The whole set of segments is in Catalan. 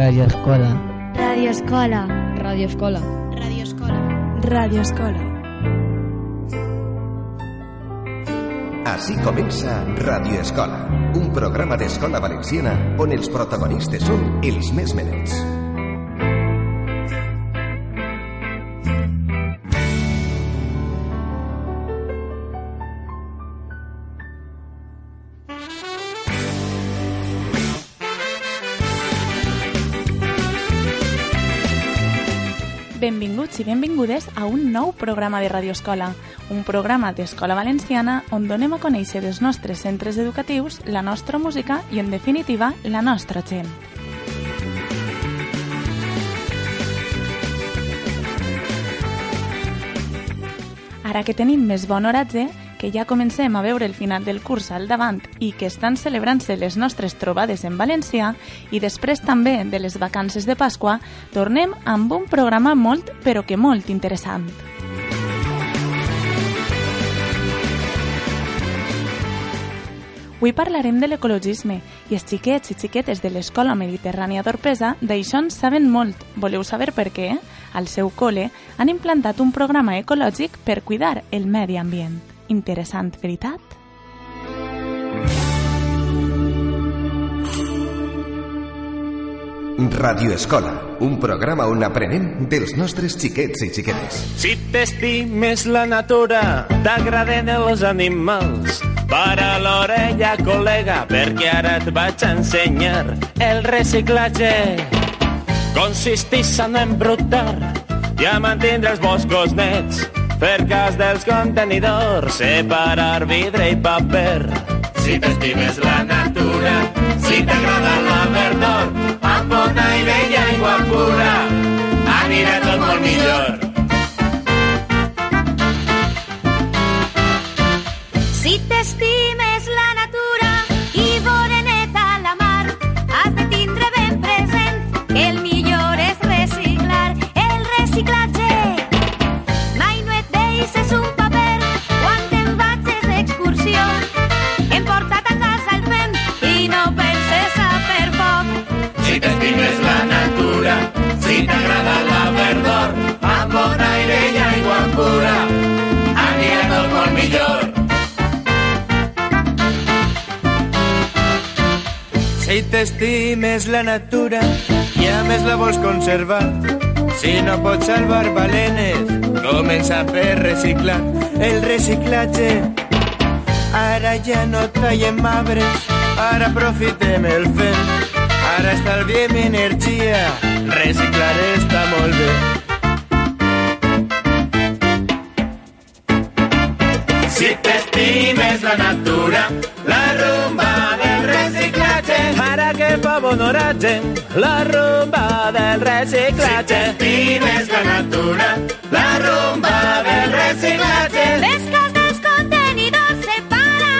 Radio Escola. Radio Escola. Radio Escola. Radio Escola. Radio Escola. Així comença Radio Escola, un programa d'escola valenciana on els protagonistes són els més menets. I benvingudes a un nou programa de Radio Escola, un programa d'Escola Valenciana on donem a conèixer dels nostres centres educatius la nostra música i, en definitiva, la nostra gent. Ara que tenim més bon oratge, que ja comencem a veure el final del curs al davant i que estan celebrant-se les nostres trobades en valencià i després també de les vacances de Pasqua, tornem amb un programa molt, però que molt interessant. Avui parlarem de l'ecologisme i els xiquets i xiquetes de l'Escola Mediterrània d'Orpesa d'això en saben molt. Voleu saber per què? Al seu col·le han implantat un programa ecològic per cuidar el medi ambient. Interessant, veritat? Radio Escola, un programa on aprenem dels nostres xiquets i xiquetes. Si t'estimes la natura, t'agraden els animals. Para l'orella, col·lega, perquè ara et vaig ensenyar el reciclatge. Consisteix en embrutar i a mantindre els boscos nets, fer cas dels contenidors, separar vidre i paper. Si t'estimes la natura, si t'agrada la verdor, amb bon aire i pura, t'estimes la natura i a més la vols conservar, si no pots salvar balenes, comença a fer reciclar. El reciclatge Ara ja no traiem arbres, ara aprofitem el fem. Ara estalviem energia, reciclar està molt bé. Si t'estimes la natura, oratge, la rumba del reciclatge. Si t'estimes la natura, la rumba del reciclatge. Pesques dels contenidors, separa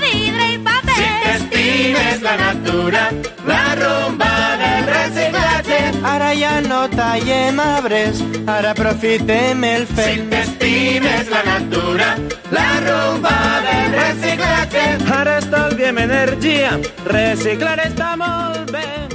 vidre i paper. Si t'estimes la natura, la rumba del reciclatge. Ara ja no tallem arbres, ara aprofitem el fet. Si t'estimes la natura, la rumba del reciclatge. Ara estalviem energia, reciclar està molt bé.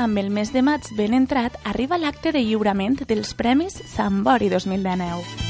Amb el mes de maig ben entrat, arriba l'acte de lliurament dels Premis Sant Bori 2019.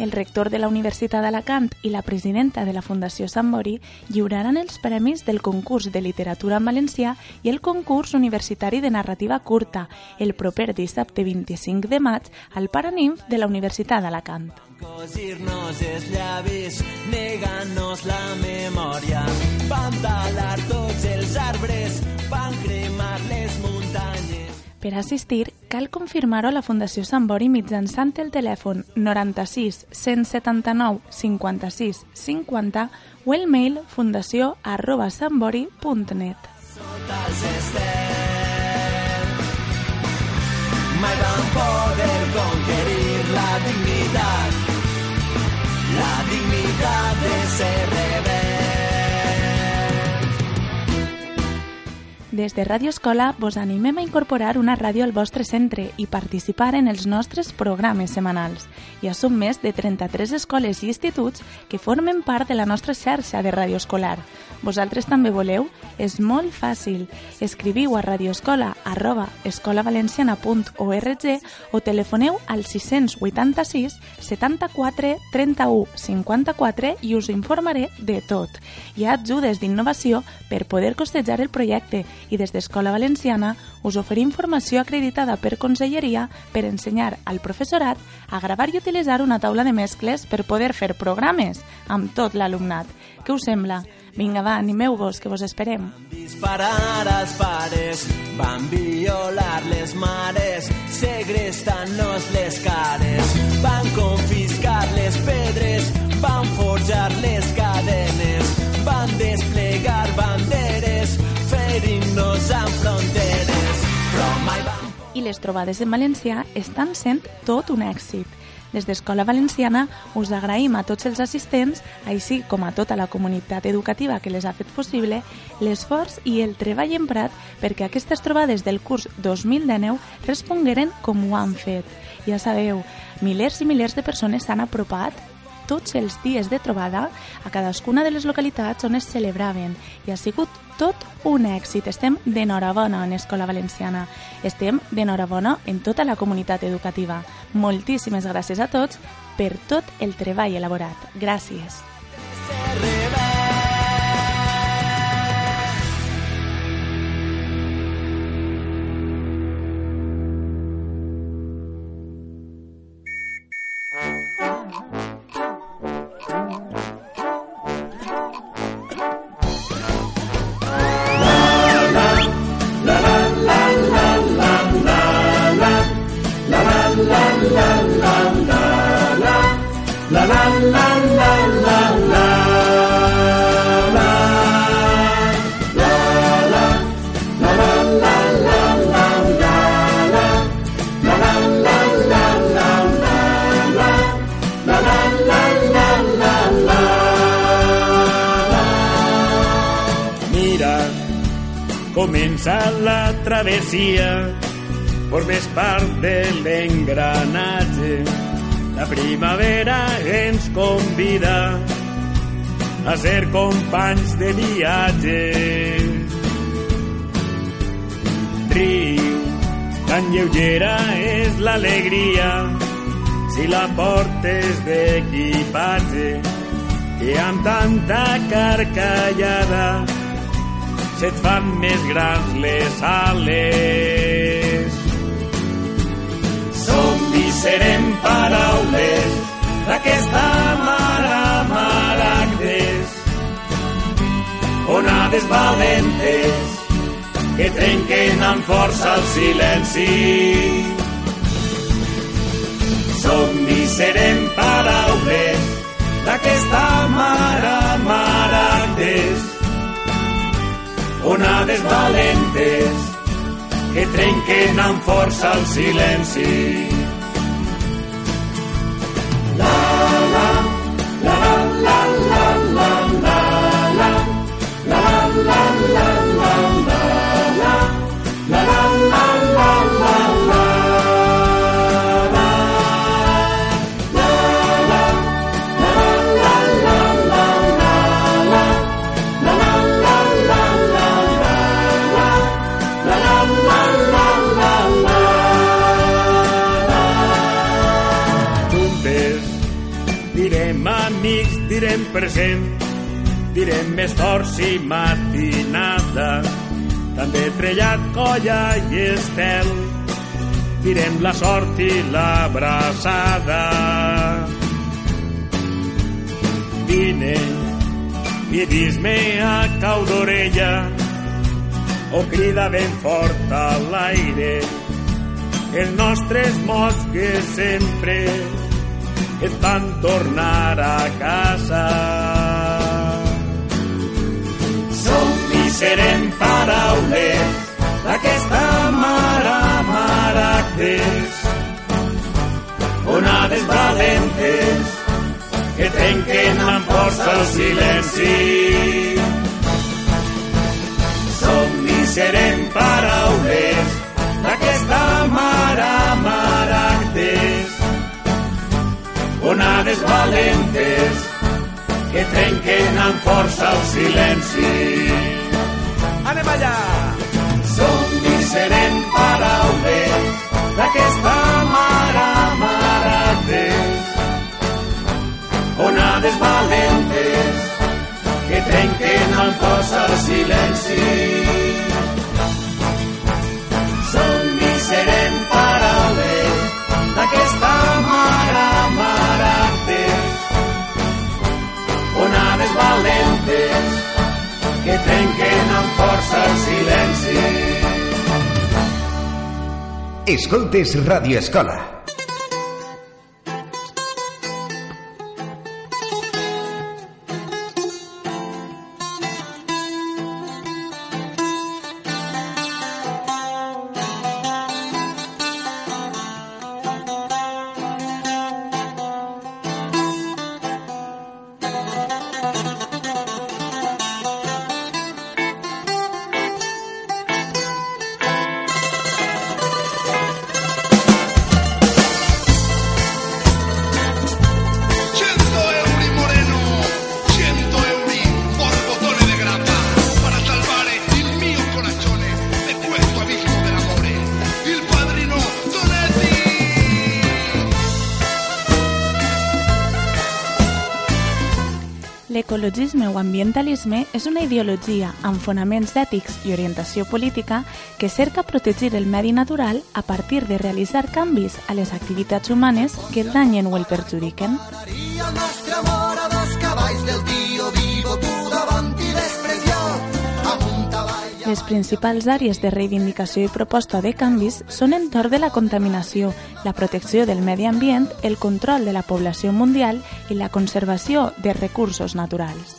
el rector de la Universitat d'Alacant i la presidenta de la Fundació Sant Bori lliuraran els premis del concurs de literatura en valencià i el concurs universitari de narrativa curta el proper dissabte 25 de maig al Paraninf de la Universitat d'Alacant. Cosir-nos els llavis, negant-nos la memòria. Van talar tots els arbres, van cremar les muntanyes. Per assistir, cal confirmar-ho a la Fundació Sant Bori mitjançant el telèfon 96 179 56 50 o el mail fundació arroba santbori.net. Sota els estels. Mai van poder conquerir la dignitat, dignidad de ser rebelde. Des de Ràdio Escola vos animem a incorporar una ràdio al vostre centre i participar en els nostres programes setmanals. Ja som més de 33 escoles i instituts que formen part de la nostra xarxa de ràdio escolar. Vosaltres també voleu? És molt fàcil. Escriviu a radioescola arroba escolavalenciana.org o telefoneu al 686 74 31 54 i us informaré de tot. Hi ha ajudes d'innovació per poder costejar el projecte i des d'Escola Valenciana us oferim formació acreditada per Conselleria per ensenyar al professorat a gravar i utilitzar una taula de mescles per poder fer programes amb tot l'alumnat. Què us sembla? Vinga, va, animeu-vos, que vos esperem. Disparar als pares, van violar les mares, segrestant-nos les cares, van confiscar les pedres, van forjar les cadenes, les trobades en valencià estan sent tot un èxit. Des d'Escola Valenciana us agraïm a tots els assistents, així com a tota la comunitat educativa que les ha fet possible, l'esforç i el treball emprat perquè aquestes trobades del curs 2019 respongueren com ho han fet. Ja sabeu, milers i milers de persones s'han apropat tots els dies de trobada a cadascuna de les localitats on es celebraven i ha sigut tot un èxit. Estem d'enhorabona en Escola Valenciana. Estem d'enhorabona en tota la comunitat educativa. Moltíssimes gràcies a tots per tot el treball elaborat. Gràcies. Mira, comença la travessia, formes part de l'engranatge. Primavera ens convida a ser companys de viatge. Riu, tan lleugera és l'alegria si la portes d'equipatge que amb tanta carcallada se't fan més grans les ales. Som serem paraules d'aquesta mare maragdes, onades valentes que trenquen amb força el silenci. Som i serem paraules d'aquesta mare maragdes, onades valentes que trenquen amb força el silenci. Love. Direm més forts i matinada, també trellat, colla i estel, direm la sort i l'abraçada. Vine i dis-me a cau d'orella o crida ben fort a l'aire els nostres mots que sempre et fan tornar a casa. Serem paraules d'aquesta mare maractes, onades valentes que trenquen amb força el silenci. Som i serem paraules d'aquesta mare maractes, onades valentes que trenquen amb força el silenci. Anem allà! Som i serem paraules d'aquesta mare maractes, onades valentes que trenquen amb força el silenci. Que trenquen amb força el silenci. Escoltes Radio Escola. L'ecologisme o ambientalisme és una ideologia amb fonaments ètics i orientació política que cerca protegir el medi natural a partir de realitzar canvis a les activitats humanes que danyen o el perjudiquen. El nostre amor a dos cavalls del tio Les principals àrees de reivindicació i proposta de canvis són entorn de la contaminació, la protecció del medi ambient, el control de la població mundial i la conservació de recursos naturals.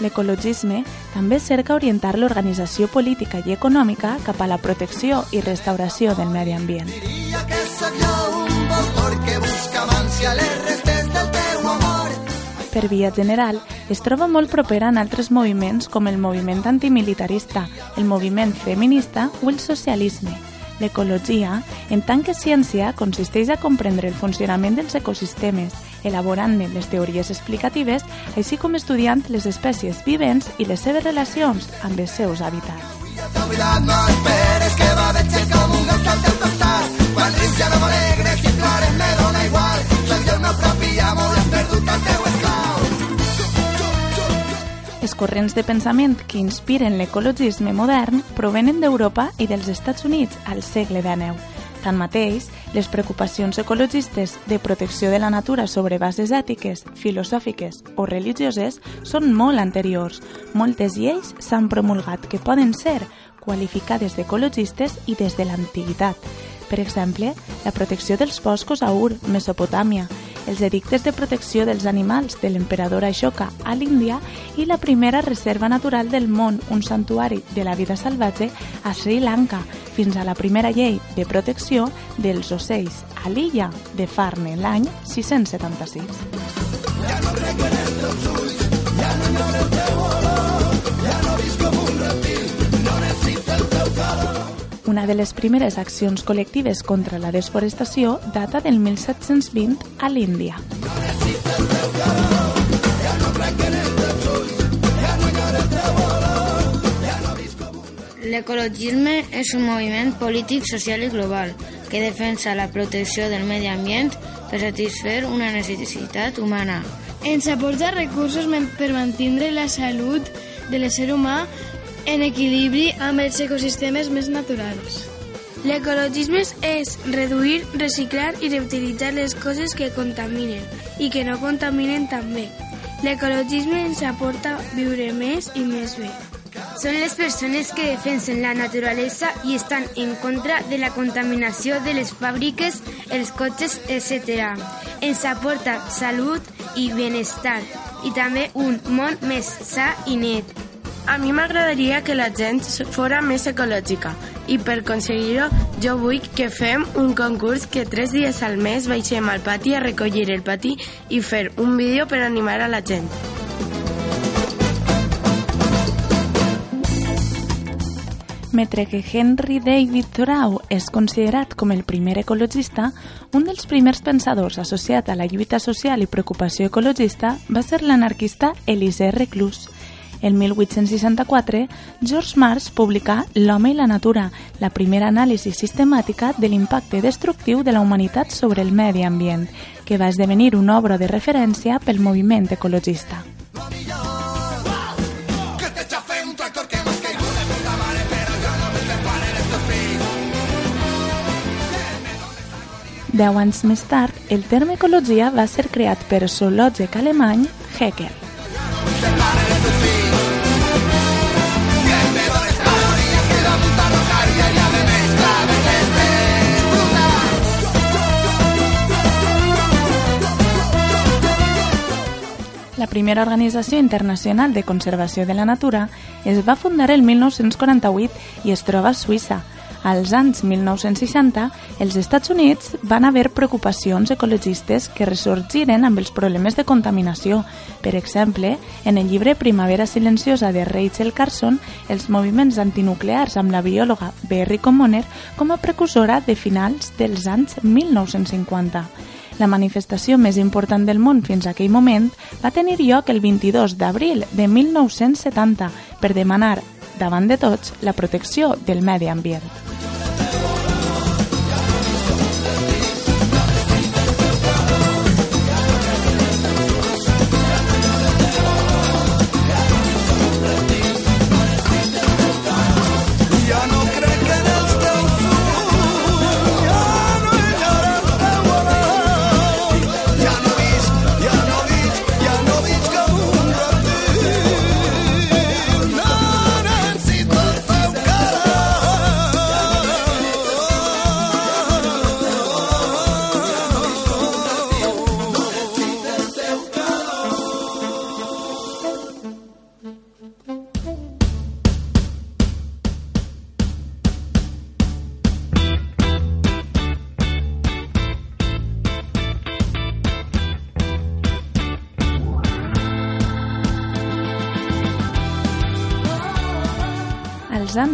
L'ecologisme també cerca orientar l'organització política i econòmica cap a la protecció i restauració del medi ambient. Diria que Per via general, es troba molt propera en altres moviments com el moviment antimilitarista, el moviment feminista o el socialisme. L'ecologia, en tant que ciència, consisteix a comprendre el funcionament dels ecosistemes, elaborant-ne les teories explicatives, així com estudiant les espècies vivents i les seves relacions amb els seus hàbitats. Corrents de pensament que inspiren l'ecologisme modern provenen d'Europa i dels Estats Units al segle XIX. Tanmateix, les preocupacions ecologistes de protecció de la natura sobre bases ètiques, filosòfiques o religioses són molt anteriors. Moltes lleis s'han promulgat que poden ser qualificades d'ecologistes i des de l'antiguitat. Per exemple, la protecció dels boscos a Ur, Mesopotàmia, els edictes de protecció dels animals de l'emperador Ashoka a l'Índia i la primera reserva natural del món, un santuari de la vida salvatge a Sri Lanka, fins a la primera llei de protecció dels ocells a l'illa de Farne l'any 676. Una de les primeres accions col·lectives contra la desforestació data del 1720 a l'Índia. L'ecologisme és un moviment polític, social i global que defensa la protecció del medi ambient per satisfer una necessitat humana. Ens aporta recursos per mantenir la salut de l'ésser humà en equilibri amb els ecosistemes més naturals. L'ecologisme és reduir, reciclar i reutilitzar les coses que contaminen i que no contaminen també. L'ecologisme ens aporta viure més i més bé. Són les persones que defensen la naturalesa i estan en contra de la contaminació de les fàbriques, els cotxes, etc. Ens aporta salut i benestar i també un món més sa i net. A mi m'agradaria que la gent fora més ecològica i per aconseguir-ho jo vull que fem un concurs que tres dies al mes baixem al pati a recollir el pati i fer un vídeo per animar a la gent. Mentre que Henry David Thoreau és considerat com el primer ecologista, un dels primers pensadors associat a la lluita social i preocupació ecologista va ser l'anarquista Elisée Reclus. El 1864, George Marsh publicà L'home i la natura, la primera anàlisi sistemàtica de l'impacte destructiu de la humanitat sobre el medi ambient, que va esdevenir una obra de referència pel moviment ecologista. Deu anys més tard, el terme ecologia va ser creat per zoològic alemany Haeckel. La primera organització internacional de conservació de la natura es va fundar el 1948 i es troba a Suïssa. Als anys 1960, els Estats Units van haver preocupacions ecologistes que ressorgiren amb els problemes de contaminació. Per exemple, en el llibre Primavera silenciosa de Rachel Carson, els moviments antinuclears amb la biòloga Berry Commoner com a precursora de finals dels anys 1950. La manifestació més important del món fins a aquell moment va tenir lloc el 22 d'abril de 1970 per demanar, davant de tots, la protecció del medi ambient.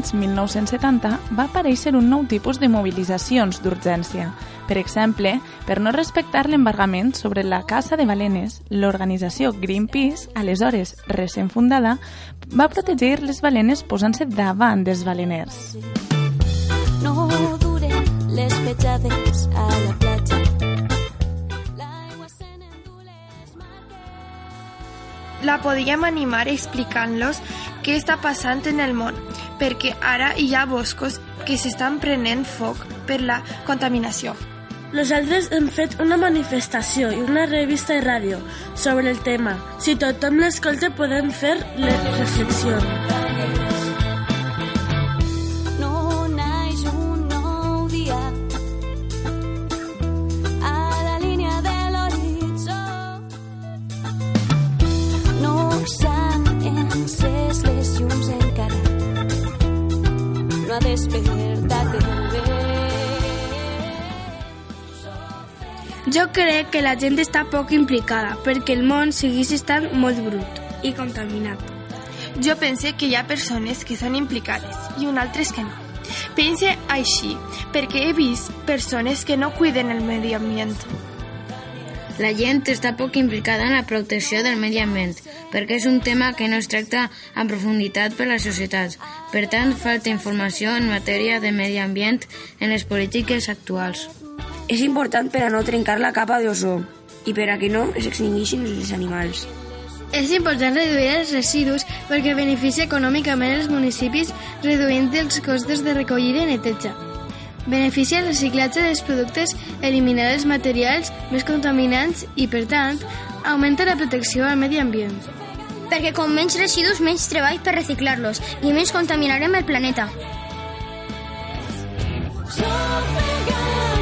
Anys 1970 va aparèixer un nou tipus de mobilitzacions d'urgència. Per exemple, per no respectar l'embargament sobre la caça de balenes, l'organització Greenpeace, aleshores recent fundada, va protegir les balenes posant-se davant dels baleners. No duren les petjades a la platja. La podíem animar explicant-los què està passant en el món, perquè ara hi ha boscos que s'estan prenent foc per la contaminació. Nosaltres hem fet una manifestació i una revista de ràdio sobre el tema. Si tothom l'escolta podem fer la reflexió. El vent. Jo crec que la gent està poc implicada perquè el món segueix estant molt brut i contaminat. Jo pense que hi ha persones que són implicades i un altres que no. Pense així perquè he vist persones que no cuiden el medi ambient. La gent està poc implicada en la protecció del medi ambient perquè és un tema que no es tracta en profunditat per la societat. Per tant, falta informació en matèria de medi ambient en les polítiques actuals. És important per a no trencar la capa d'ozó i per a que no es extingueixin els animals. És important reduir els residus perquè beneficia econòmicament els municipis reduint els costos de recollida i neteja. Beneficia el reciclatge dels productes eliminar els materials més contaminants i, per tant, augmenta la protecció al medi ambient. Perquè com menys residus, menys treball per reciclar-los i menys contaminarem el planeta. A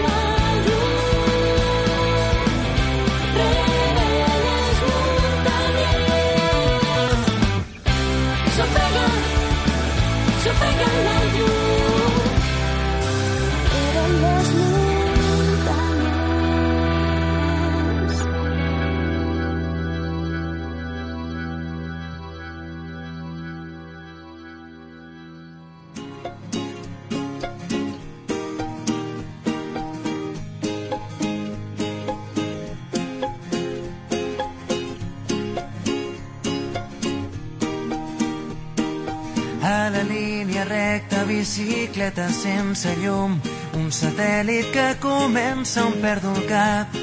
bicicleta sense llum, un satèl·lit que comença on perdo el cap.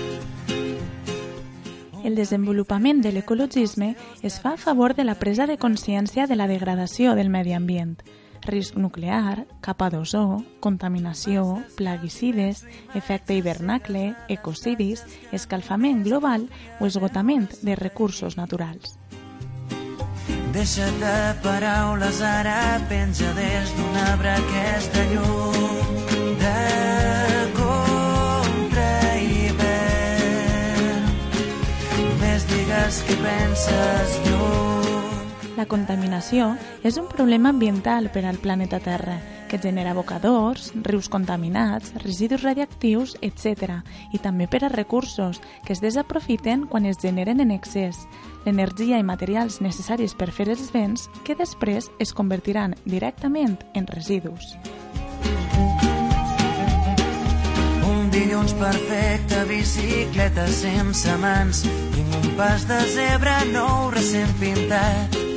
El desenvolupament de l'ecologisme es fa a favor de la presa de consciència de la degradació del medi ambient, risc nuclear, capa d'ozó, contaminació, plaguicides, efecte hivernacle, ecocidis, escalfament global o esgotament de recursos naturals. Deixa't de paraules, ara penja des d'un arbre aquesta llum de contra hivern. Més digues què penses lluny. La contaminació és un problema ambiental per al planeta Terra que genera abocadors, rius contaminats, residus radioactius, etc. i també per a recursos que es desaprofiten quan es generen en excés, l'energia i materials necessaris per fer els béns que després es convertiran directament en residus. Un dilluns perfecte, bicicleta sense mans, tinc un pas de zebra nou recent pintat.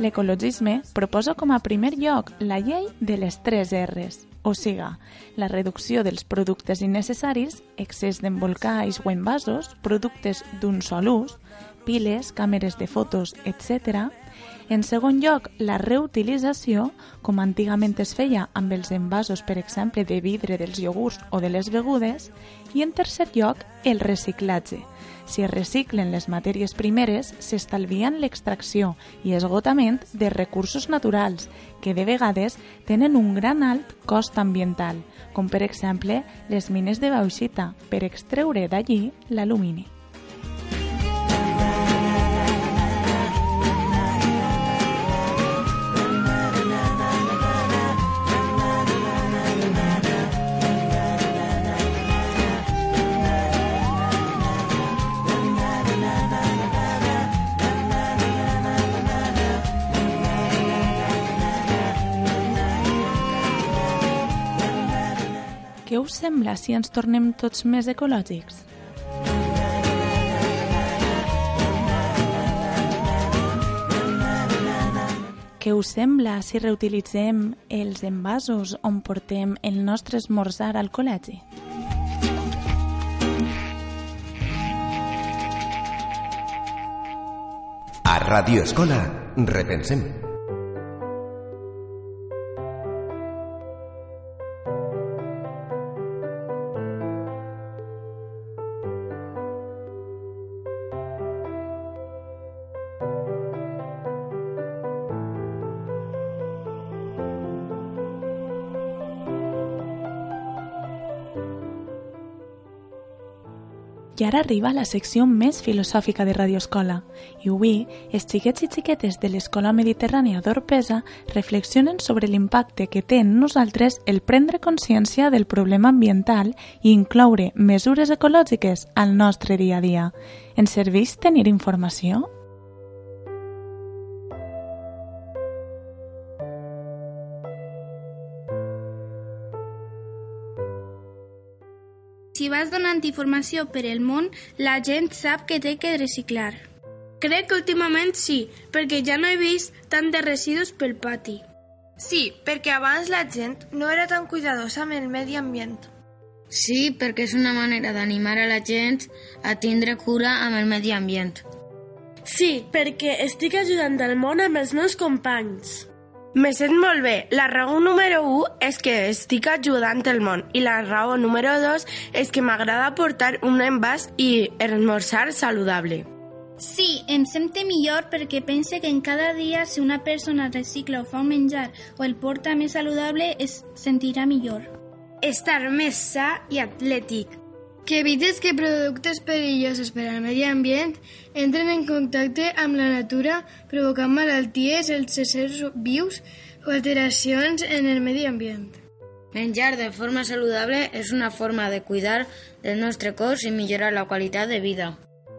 L'ecologisme proposa com a primer lloc la llei de les tres R's, o siga, la reducció dels productes innecessaris, excés d'embolcalls o envasos, productes d'un sol ús, piles, càmeres de fotos, etc. En segon lloc, la reutilització, com antigament es feia amb els envasos, per exemple, de vidre dels iogurts o de les begudes. I en tercer lloc, el reciclatge. Si es reciclen les matèries primeres, s'estalvien l'extracció i esgotament de recursos naturals, que de vegades tenen un gran alt cost ambiental, com per exemple les mines de bauxita, per extreure d'allí l'alumini. Què us sembla si ens tornem tots més ecològics? Què us sembla si reutilitzem els envasos on portem el nostre esmorzar al col·legi? A Radio Escola, repensem. Ara arriba la secció més filosòfica de Radio Escola. I avui, els xiquets i xiquetes de l'Escola Mediterrània d'Orpesa reflexionen sobre l'impacte que té en nosaltres el prendre consciència del problema ambiental i incloure mesures ecològiques al nostre dia a dia. Ens serveix tenir informació? Vas donant informació per el món, la gent sap que té que reciclar. Crec que últimament sí, perquè ja no he vist tant de residus pel pati. Sí, perquè abans la gent no era tan cuidadosa amb el medi ambient. Sí, perquè és una manera d'animar a la gent a tindre cura amb el medi ambient. Sí, perquè estic ajudant el món amb els meus companys. Me sent molt bé. La raó número 1 és que estic ajudant el món i la raó número 2 és que m'agrada portar un envàs i esmorzar saludable. Sí, em sento millor perquè pense que en cada dia si una persona recicla o fa un menjar o el porta més saludable es sentirà millor. Estar més sa i atlètic. Que evites que productes perillosos per al medi ambient entren en contacte amb la natura provocant malalties als éssers vius o alteracions en el medi ambient. Menjar de forma saludable és una forma de cuidar del nostre cos i millorar la qualitat de vida.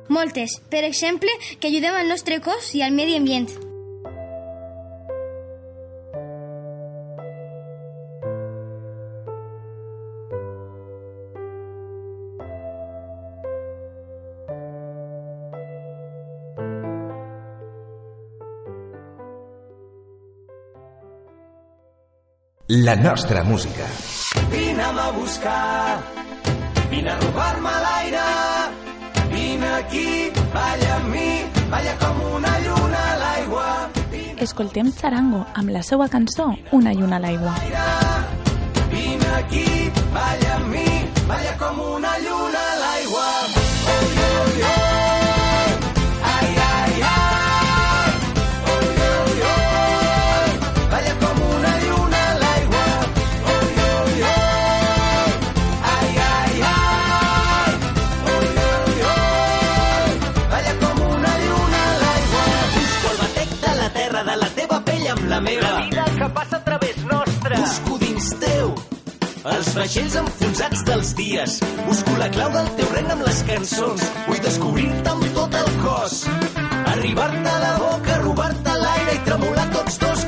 Moltes. Per exemple, que ajudem al nostre cos i al medi ambient. La nostra música. Vine'm a buscar, vine a robar-me l'aire, vine aquí, balla amb mi, balla com una lluna a l'aigua. Escoltem Charango amb la seva cançó Una lluna a l'aigua. Vine aquí, balla amb mi, balla com una lluna a l'aigua. Els vaixells enfonsats dels dies. Busco la clau del teu regne amb les cançons. Vull descobrir-te amb tot el cos. Arribar-te a la boca, robar-te l'aire i tremolar tots dos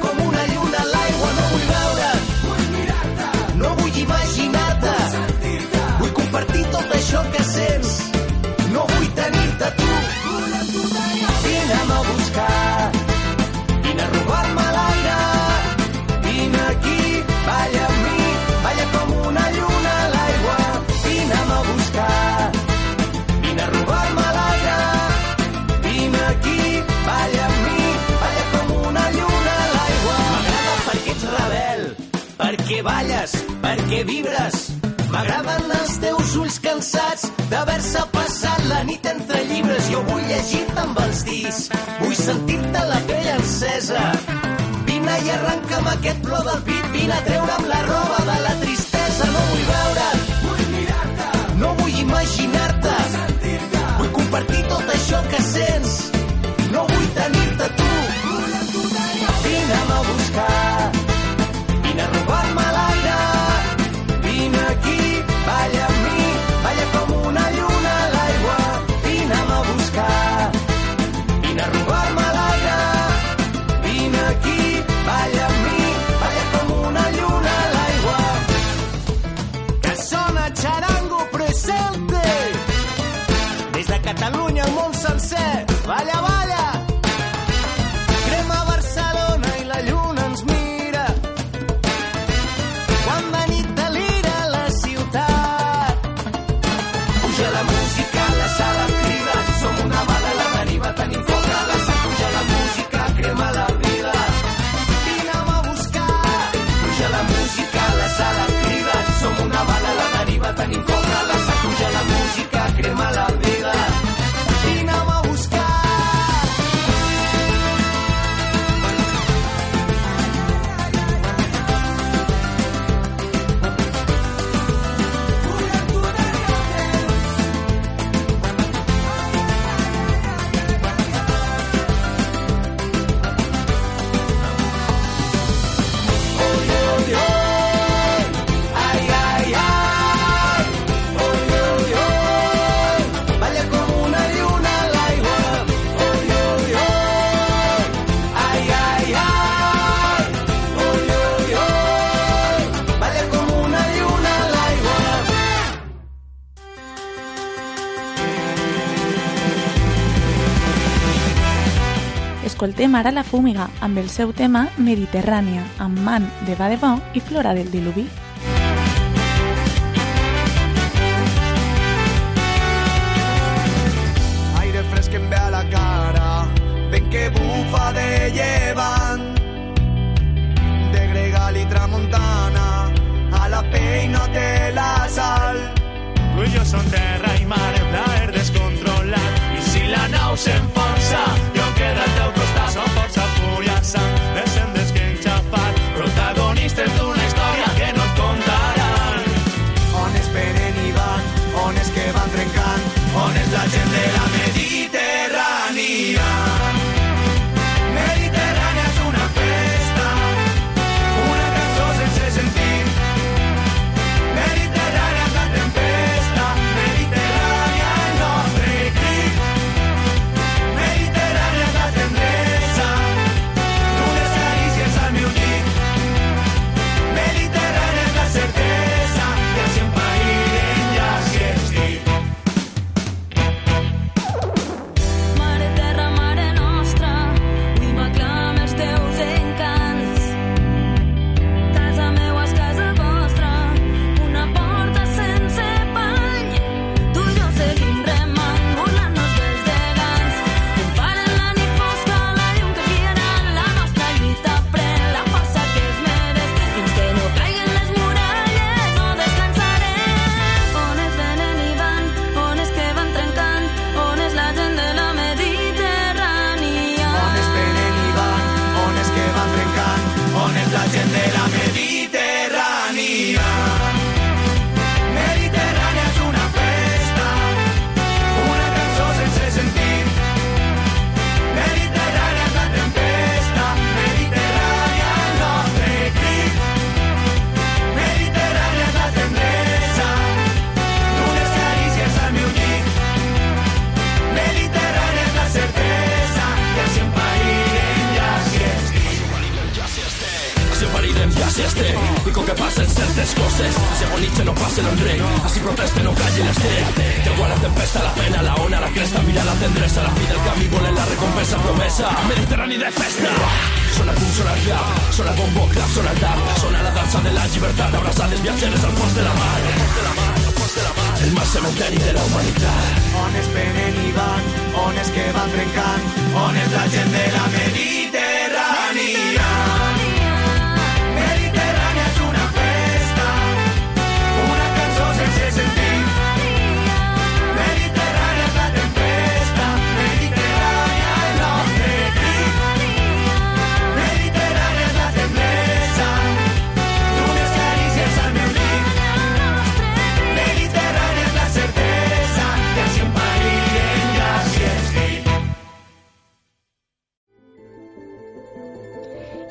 perquè vibres. M'agraden els teus ulls cansats d'haver-se passat la nit entre llibres. Jo vull llegir-te amb els dits, vull sentir-te la pell encesa. Vine i arrenca'm aquest plor del pit, vine a treure'm la roba de la tristesa. escoltem ara la Fúmiga amb el seu tema Mediterrània, amb Man de Badebon i Flora del Diluvi.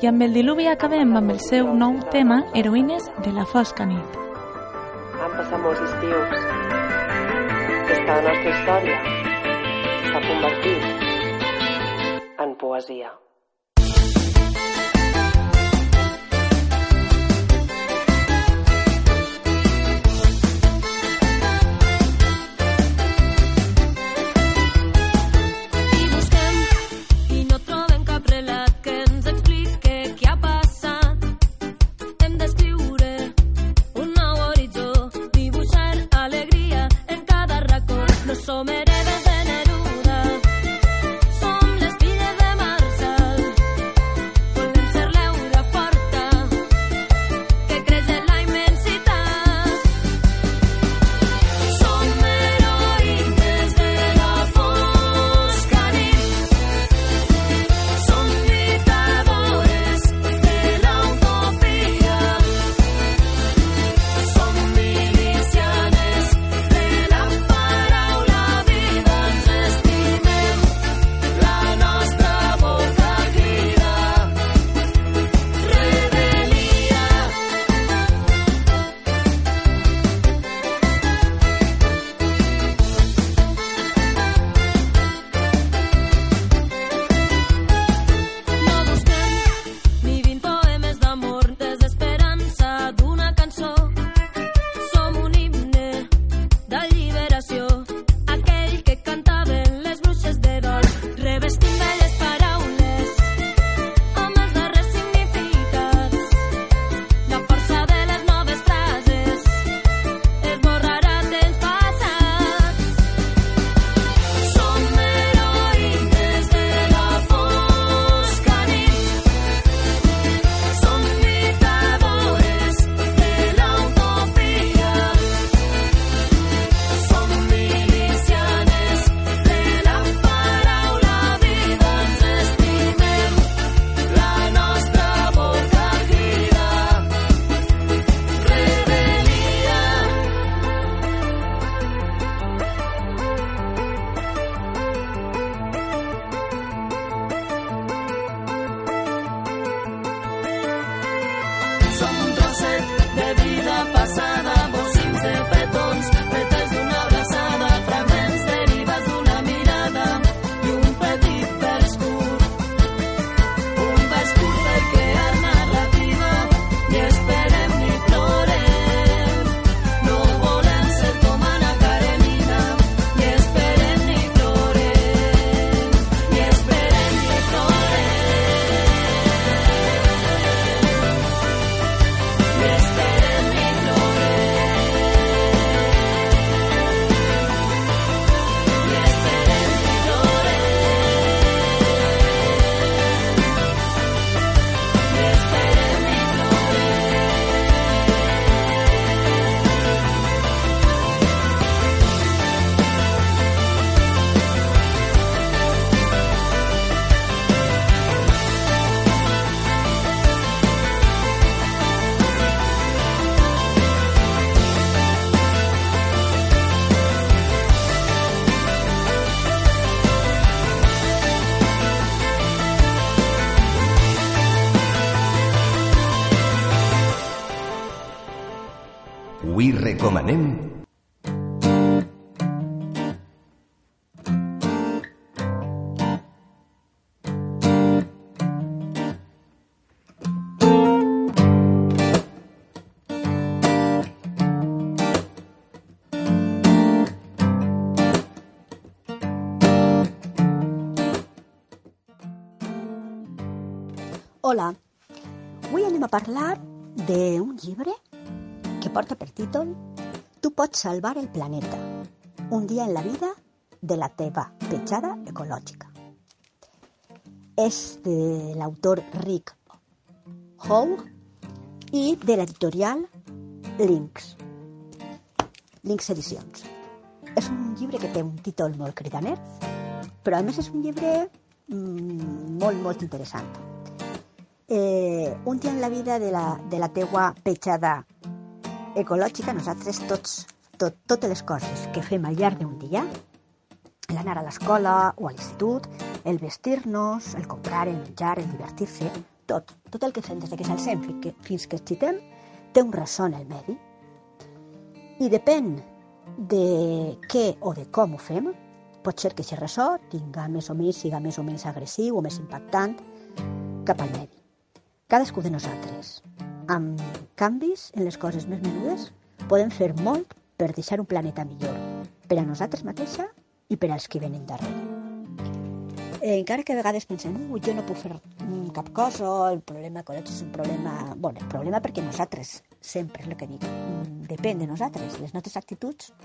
i amb el diluvi acabem amb el seu nou tema Heroïnes de la fosca nit. Han passat molts estius. Aquesta nostra història s'ha convertit en poesia. Hola, avui anem a parlar d'un llibre que porta per títol Tu pots salvar el planeta, un dia en la vida de la teva petjada ecològica. És de l'autor Rick Howe i de l'editorial Lynx. Lynx Edicions. És un llibre que té un títol molt cridaner, però a més és un llibre mm, molt, molt interessant eh, un dia en la vida de la, de la teua petjada ecològica, nosaltres tots, tot, totes les coses que fem al llarg d'un dia, l'anar a l'escola o a l'institut, el vestir-nos, el comprar, el menjar, el divertir-se, tot, tot el que fem des que s'alcem fins que, fins que xitem, té un ressò en el medi. I depèn de què o de com ho fem, pot ser que aquest ressò tinga més o menys, siga més o menys agressiu o més impactant cap al medi. Cadascú de nosaltres, amb canvis en les coses més menudes, podem fer molt per deixar un planeta millor, per a nosaltres mateixa i per als que venen darrere. Eh, encara que a vegades pensem, uh, jo no puc fer mm, cap cosa, el problema ecològic és un problema... bueno, el problema perquè nosaltres, sempre és el que dic, mm, depèn de nosaltres. Les nostres actituds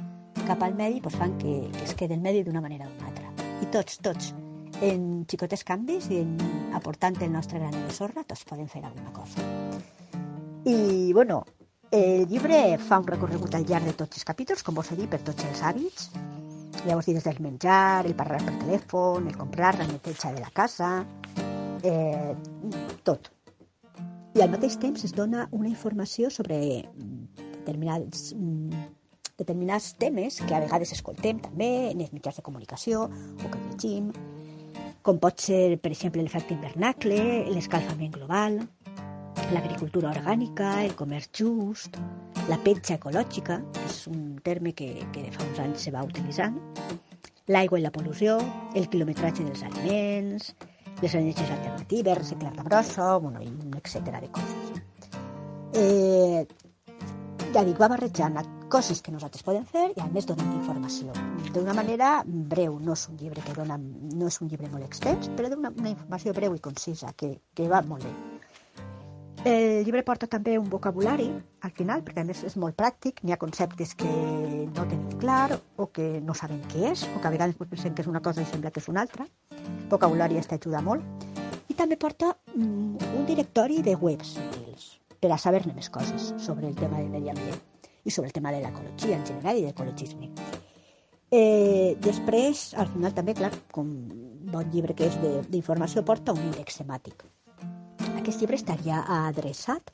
cap al medi pues, fan que, que es quedi el medi d'una manera o d'una altra. I tots, tots, en xicotes canvis i en aportant el nostre gran de sorra, tots podem fer alguna cosa. I, bueno, el llibre fa un recorregut al llarg de tots els capítols, com vos he dit, per tots els hàbits. Llavors, des del menjar, el parlar per telèfon, el comprar, la neteja de la casa, eh, tot. I al mateix temps es dona una informació sobre determinats, mm, determinats temes que a vegades escoltem també en els mitjans de comunicació o que llegim, com pot ser, per exemple, l'efecte hivernacle, l'escalfament global, l'agricultura orgànica, el comerç just, la petja ecològica, que és un terme que, que de fa uns anys se va utilitzant, l'aigua i la pol·lució, el quilometratge dels aliments, les energies alternatives, reciclar la brossa, bueno, i etcètera de coses. Eh, ja dic, va barrejant coses que nosaltres podem fer i a més donant informació. D'una manera breu, no és un llibre que dona, no és un llibre molt extens, però d'una una informació breu i concisa, que, que va molt bé. El llibre porta també un vocabulari al final, perquè a més és molt pràctic, n'hi ha conceptes que no tenim clar o que no sabem què és, o que a vegades pensem que és una cosa i sembla que és una altra. El vocabulari està ajuda molt. I també porta mm, un directori de webs per a saber-ne més coses sobre el tema del medi ambient i sobre el tema de l'ecologia en general i l'ecologisme. Eh, després, al final també, clar, com bon llibre que és d'informació, porta un índex temàtic. Aquest llibre estaria adreçat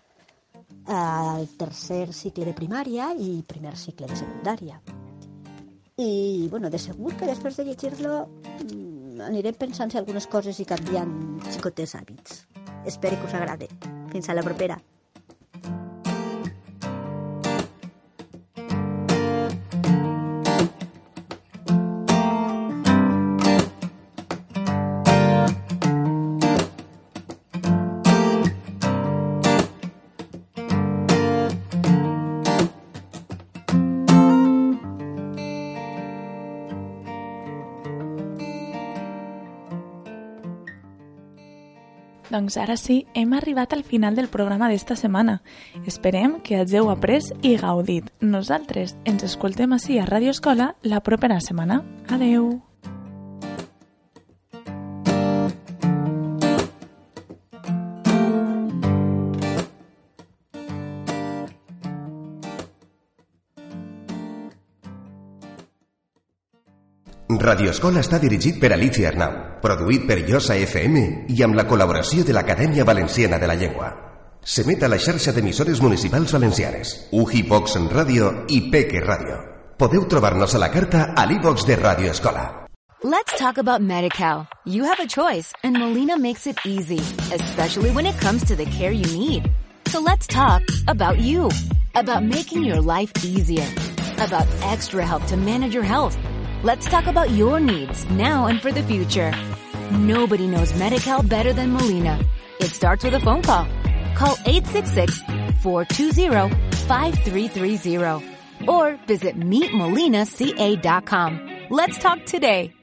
al tercer cicle de primària i primer cicle de secundària. I, bueno, de segur que després de llegir-lo mm, anirem pensant si algunes coses i canviant xicotes hàbits. Espero que us agrade. Fins a la propera. Doncs ara sí, hem arribat al final del programa d'esta setmana. Esperem que hàgiu après i gaudit. Nosaltres ens escoltem així a Ràdio Escola la propera setmana. Adeu! Radio Escola està dirigit per Alicia Arnau, produït per Josa FM i amb la col·laboració de l'Acadèmia Valenciana de la Llengua. S'emet a la xarxa d'emissores municipals valencianes, UJI Vox en Ràdio i Peque Ràdio. Podeu trobar-nos a la carta a l'e-box de Radio Escola. Let's talk about MediCal. You have a choice, and Molina makes it easy, especially when it comes to the care you need. So let's talk about you, about making your life easier, about extra help to manage your health. Let's talk about your needs now and for the future. Nobody knows Medi-Cal better than Molina. It starts with a phone call. Call 866-420-5330 or visit meetmolinaca.com. Let's talk today.